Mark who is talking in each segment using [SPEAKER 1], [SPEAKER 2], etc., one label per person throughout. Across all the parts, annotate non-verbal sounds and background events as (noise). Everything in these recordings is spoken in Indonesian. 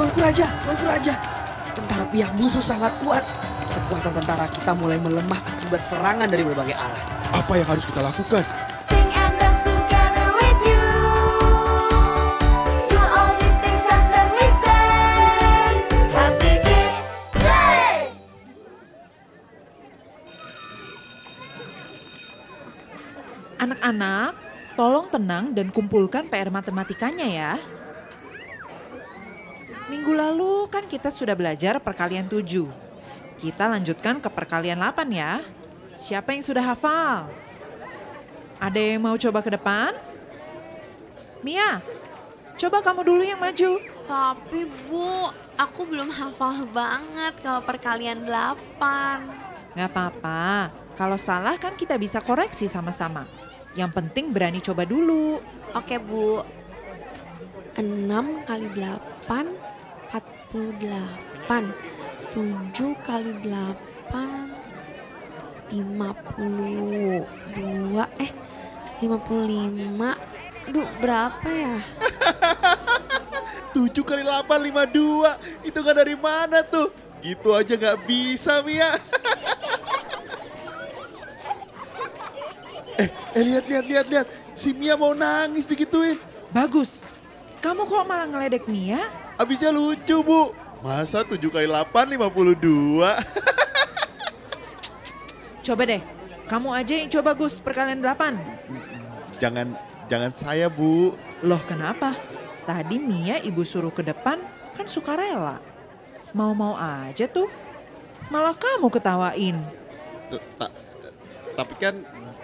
[SPEAKER 1] Tuanku Raja, Tuanku Raja. Tentara pihak musuh sangat kuat. Kekuatan tentara kita mulai melemah akibat serangan dari berbagai arah.
[SPEAKER 2] Apa yang harus kita lakukan?
[SPEAKER 3] Sing and dance together with you. Do all these things and then we say, Happy Kids Day!
[SPEAKER 4] Anak-anak, tolong tenang dan kumpulkan PR matematikanya ya. Minggu lalu kan kita sudah belajar perkalian 7. Kita lanjutkan ke perkalian 8 ya. Siapa yang sudah hafal? Ada yang mau coba ke depan? Mia, coba kamu dulu yang maju.
[SPEAKER 5] Tapi Bu, aku belum hafal banget kalau perkalian 8.
[SPEAKER 4] Gak apa-apa, kalau salah kan kita bisa koreksi sama-sama. Yang penting berani coba dulu.
[SPEAKER 5] Oke Bu. 6 kali 8, 48. 7 kali 8, 52. Eh, 55. Aduh, berapa ya? (laughs)
[SPEAKER 2] 7 kali 8, 52. Itu kan dari mana tuh? Gitu aja nggak bisa, Mia. (laughs) eh, eh, lihat, lihat, lihat, lihat. Si Mia mau nangis digituin.
[SPEAKER 4] Bagus. Kamu kok malah ngeledek Mia?
[SPEAKER 2] Abisnya lucu, Bu. Masa 7 kali 8, 52? (laughs)
[SPEAKER 4] Coba deh, kamu aja yang coba Gus perkalian 8.
[SPEAKER 2] jangan, jangan saya, Bu.
[SPEAKER 4] Loh kenapa? Tadi Mia ibu suruh ke depan kan sukarela. Mau-mau aja tuh. Malah kamu ketawain.
[SPEAKER 2] Tapi kan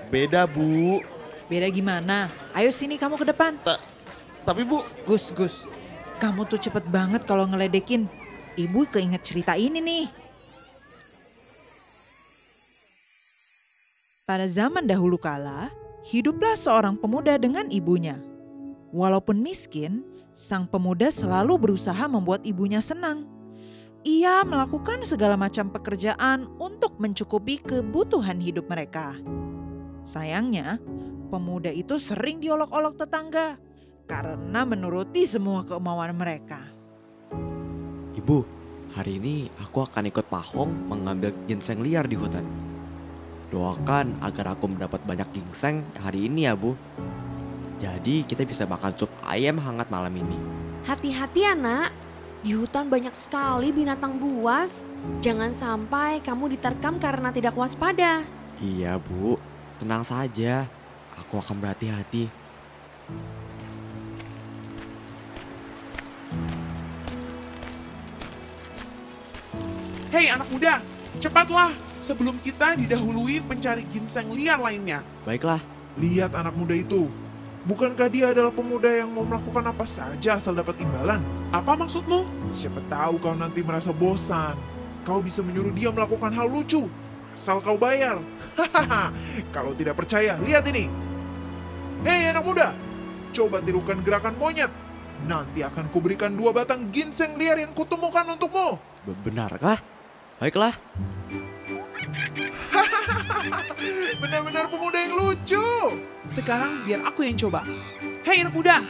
[SPEAKER 2] beda, Bu.
[SPEAKER 4] Beda gimana? Ayo sini kamu ke depan.
[SPEAKER 2] Ta- tapi, Bu,
[SPEAKER 4] Gus, Gus. Kamu tuh cepet banget kalau ngeledekin. Ibu keinget cerita ini nih. Pada zaman dahulu kala, hiduplah seorang pemuda dengan ibunya. Walaupun miskin, sang pemuda selalu berusaha membuat ibunya senang. Ia melakukan segala macam pekerjaan untuk mencukupi kebutuhan hidup mereka. Sayangnya, pemuda itu sering diolok-olok tetangga karena menuruti semua kemauan mereka.
[SPEAKER 6] Ibu, hari ini aku akan ikut Pak Hong mengambil ginseng liar di hutan. Doakan agar aku mendapat banyak ginseng hari ini ya Bu. Jadi kita bisa makan sup ayam hangat malam ini.
[SPEAKER 5] Hati-hati ya nak, di hutan banyak sekali binatang buas. Jangan sampai kamu diterkam karena tidak waspada.
[SPEAKER 6] Iya Bu, tenang saja. Aku akan berhati-hati.
[SPEAKER 7] Hei anak muda, cepatlah sebelum kita didahului pencari ginseng liar lainnya.
[SPEAKER 6] Baiklah,
[SPEAKER 8] Lihat anak muda itu. Bukankah dia adalah pemuda yang mau melakukan apa saja asal dapat imbalan?
[SPEAKER 7] Apa maksudmu?
[SPEAKER 8] Siapa tahu kau nanti merasa bosan. Kau bisa menyuruh dia melakukan hal lucu. Asal kau bayar. Hahaha. Kalau tidak percaya, lihat ini. Hei anak muda, coba tirukan gerakan monyet. Nanti akan kuberikan dua batang ginseng liar yang kutemukan untukmu.
[SPEAKER 6] be- benarkah? Baiklah, (laughs)
[SPEAKER 8] Benar-benar pemuda yang lucu.
[SPEAKER 7] Sekarang biar aku yang coba. Hei anak muda,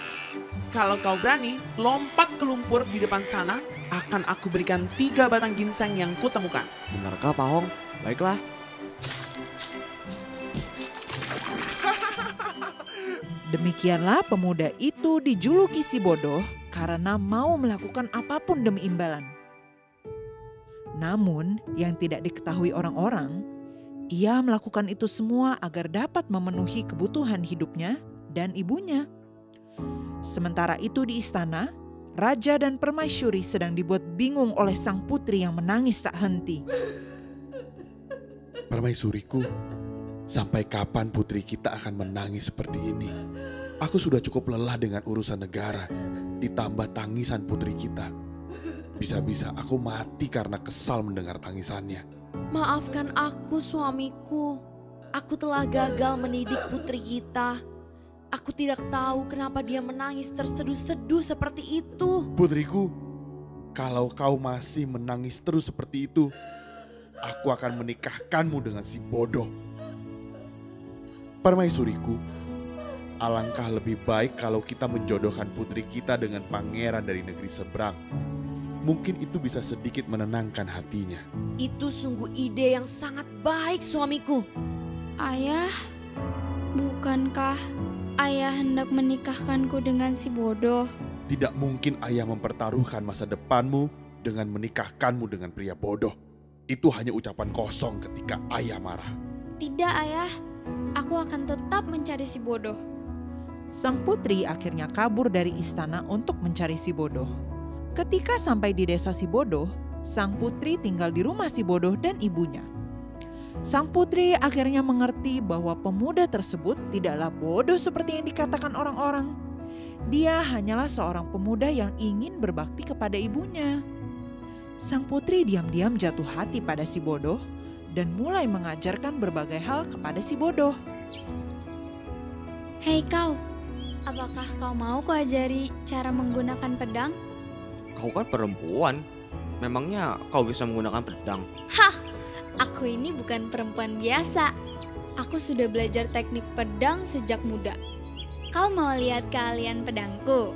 [SPEAKER 7] kalau kau berani lompat ke lumpur di depan sana, akan aku berikan tiga batang ginseng yang kutemukan.
[SPEAKER 6] benarkah Pak Hong? Baiklah, (laughs)
[SPEAKER 4] Demikianlah pemuda itu dijuluki si bodoh karena mau melakukan apa pun demi imbalan. Namun yang tidak diketahui orang-orang, ia melakukan itu semua agar dapat memenuhi kebutuhan hidupnya dan ibunya. Sementara itu di istana, raja dan permaisuri sedang dibuat bingung oleh sang putri yang menangis tak henti.
[SPEAKER 2] Permaisuriku, sampai kapan putri kita akan menangis seperti ini? Aku sudah cukup lelah dengan urusan negara, ditambah tangisan putri kita. Bisa-bisa aku mati karena kesal mendengar tangisannya.
[SPEAKER 5] Maafkan aku suamiku. Aku telah gagal mendidik putri kita. Aku tidak tahu kenapa dia menangis terseduh-seduh seperti itu.
[SPEAKER 2] Putriku, kalau kau masih menangis terus seperti itu, aku akan menikahkanmu dengan si bodoh. Permaisuriku, alangkah lebih baik kalau kita menjodohkan putri kita dengan pangeran dari negeri seberang. Mungkin itu bisa sedikit menenangkan hatinya.
[SPEAKER 5] Itu sungguh ide yang sangat baik suamiku.
[SPEAKER 9] Ayah, bukankah ayah hendak menikahkanku dengan si bodoh?
[SPEAKER 2] Tidak mungkin ayah mempertaruhkan masa depanmu dengan menikahkanmu dengan pria bodoh. Itu hanya ucapan kosong ketika ayah marah.
[SPEAKER 9] Tidak ayah, aku akan tetap mencari si bodoh.
[SPEAKER 4] Sang putri akhirnya kabur dari istana untuk mencari si bodoh. Ketika sampai di desa si bodoh, sang putri tinggal di rumah si bodoh dan ibunya. Sang putri akhirnya mengerti bahwa pemuda tersebut tidaklah bodoh seperti yang dikatakan orang-orang. Dia hanyalah seorang pemuda yang ingin berbakti kepada ibunya. Sang putri diam-diam jatuh hati pada si bodoh dan mulai mengajarkan berbagai hal kepada si bodoh.
[SPEAKER 9] Hei kau, apakah kau mau kuajari cara menggunakan pedang?
[SPEAKER 6] Kau kan perempuan. Memangnya kau bisa menggunakan pedang?
[SPEAKER 9] Hah, aku ini bukan perempuan biasa. Aku sudah belajar teknik pedang sejak muda. Kau mau lihat keahlian pedangku?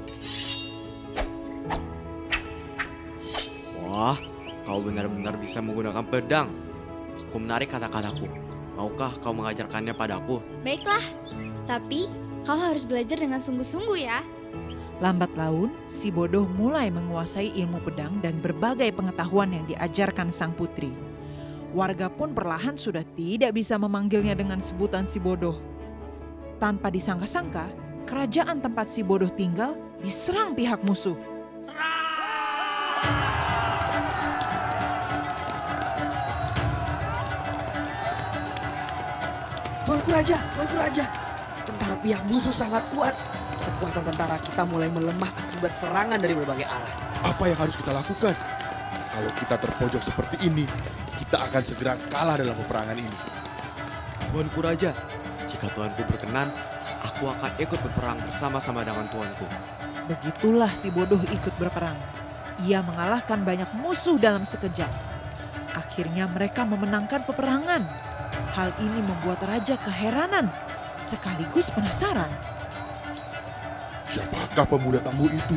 [SPEAKER 6] Wah, kau benar-benar bisa menggunakan pedang. Aku menarik kata-kataku. Maukah kau mengajarkannya padaku?
[SPEAKER 9] Baiklah, tapi kau harus belajar dengan sungguh-sungguh ya.
[SPEAKER 4] Lambat laun, si bodoh mulai menguasai ilmu pedang dan berbagai pengetahuan yang diajarkan sang putri. Warga pun perlahan sudah tidak bisa memanggilnya dengan sebutan si bodoh. Tanpa disangka-sangka, kerajaan tempat si bodoh tinggal diserang pihak musuh.
[SPEAKER 1] Tuanku Raja, Tuanku. Tentara pihak musuh sangat kuat. Kekuatan tentara kita mulai melemah akibat serangan dari berbagai arah.
[SPEAKER 2] Apa yang harus kita lakukan? Kalau kita terpojok seperti ini, kita akan segera kalah dalam peperangan ini.
[SPEAKER 6] Tuanku Raja, jika Tuanku berkenan, aku akan ikut berperang bersama-sama dengan Tuanku.
[SPEAKER 4] Begitulah si bodoh ikut berperang. Ia mengalahkan banyak musuh dalam sekejap. Akhirnya mereka memenangkan peperangan. Hal ini membuat raja keheranan sekaligus penasaran.
[SPEAKER 2] Siapakah pemuda tangguh itu?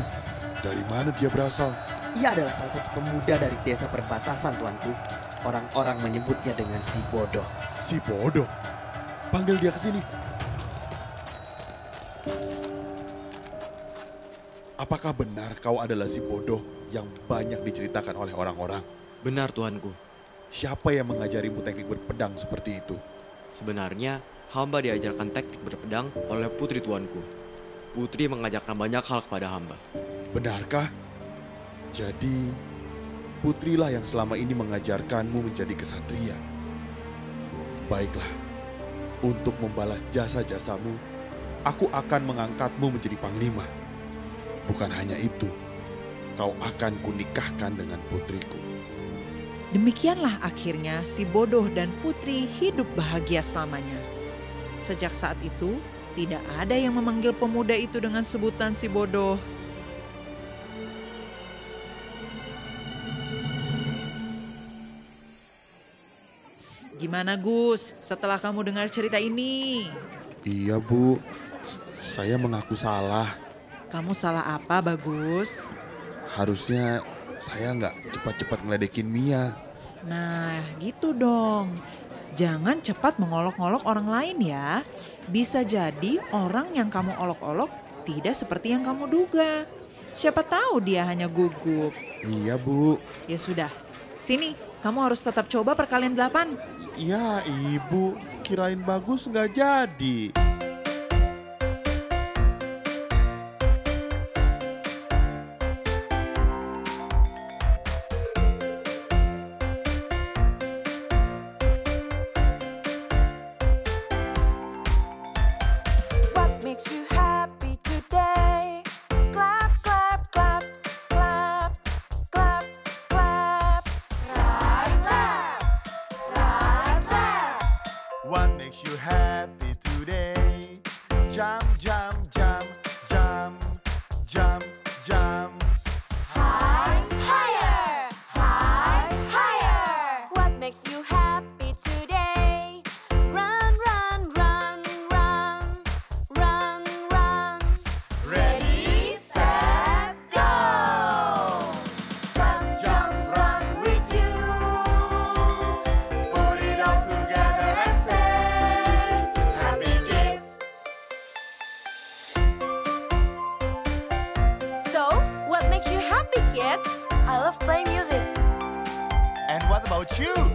[SPEAKER 2] Dari mana dia berasal?
[SPEAKER 1] Ia adalah salah satu pemuda dari desa perbatasan, Tuanku. Orang-orang menyebutnya dengan si bodoh.
[SPEAKER 2] Si bodoh. Panggil dia ke sini. Apakah benar kau adalah si bodoh yang banyak diceritakan oleh orang-orang?
[SPEAKER 6] Benar Tuanku,
[SPEAKER 2] Siapa yang mengajarimu teknik berpedang seperti itu?
[SPEAKER 6] sebenarnya hamba diajarkan teknik berpedang oleh putri Tuanku. Putri mengajarkan banyak hal kepada hamba.
[SPEAKER 2] Benarkah? Jadi, putrilah yang selama ini mengajarkanmu menjadi kesatria. Baiklah, untuk membalas jasa-jasamu, aku akan mengangkatmu menjadi panglima. Bukan hanya itu, kau akan kunikahkan dengan putriku.
[SPEAKER 4] Demikianlah akhirnya si bodoh dan putri hidup bahagia selamanya. Sejak saat itu, tidak ada yang memanggil pemuda itu dengan sebutan si bodoh. Gimana Gus, setelah kamu dengar cerita ini?
[SPEAKER 2] Iya bu, saya mengaku salah.
[SPEAKER 4] Kamu salah apa Bagus?
[SPEAKER 2] Harusnya saya nggak cepat-cepat ngeledekin Mia.
[SPEAKER 4] Nah, gitu dong. Jangan cepat mengolok-olok orang lain ya. Bisa jadi orang yang kamu olok-olok tidak seperti yang kamu duga. Siapa tahu dia hanya gugup.
[SPEAKER 2] Iya bu,
[SPEAKER 4] Ya sudah, sini kamu harus tetap coba perkalian delapan.
[SPEAKER 2] ya ibu, kirain bagus nggak jadi. cute.